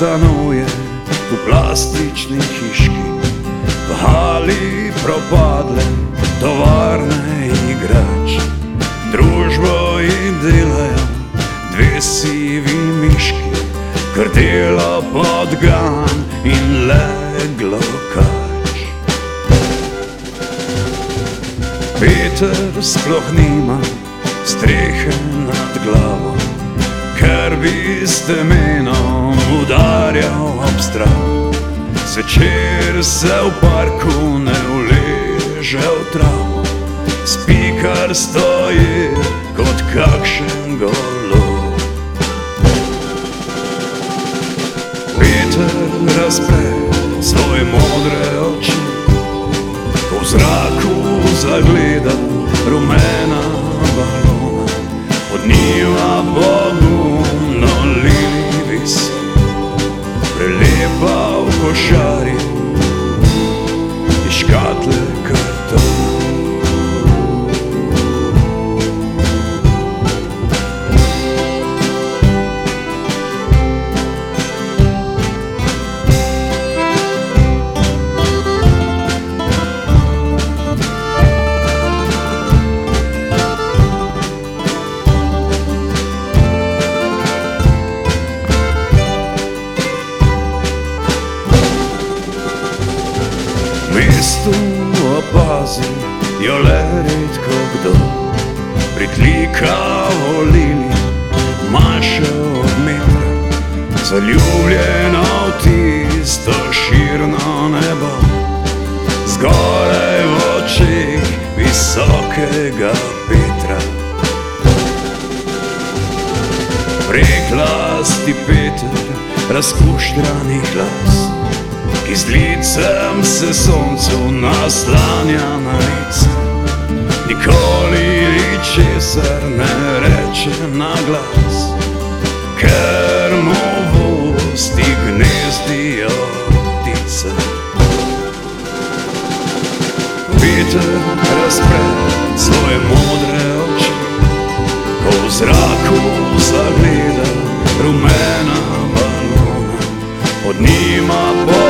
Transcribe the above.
stanuje v plastični hiški, v hali propadle tovarne igrač. Družbo jim delajo dve sivi miški, krtelo podgan in leglo kač. Peter sploh nima strehe nad glavo, ker bi s temenom udarjal ob stran. Zvečer se v parku ne uleže v travo, spikar stoji kot kakšen golo. Peter razpre svoje modre oči, v zraku zagleda v košari mestu opazi jo le redko kdo. Pritlika volili, manjša od metra, zaljubljena v tisto širno nebo. Zgoraj v očih visokega Petra. Preklasti Peter, razkuštranih las ki z licem se soncu naslanja na lice. Nikoli ničesar ne reče na glas, ker mu v usti gnezdijo ptice. Peter razpre svoje modre oči, ko v zraku zagleda rumena balona, pod njima pogumno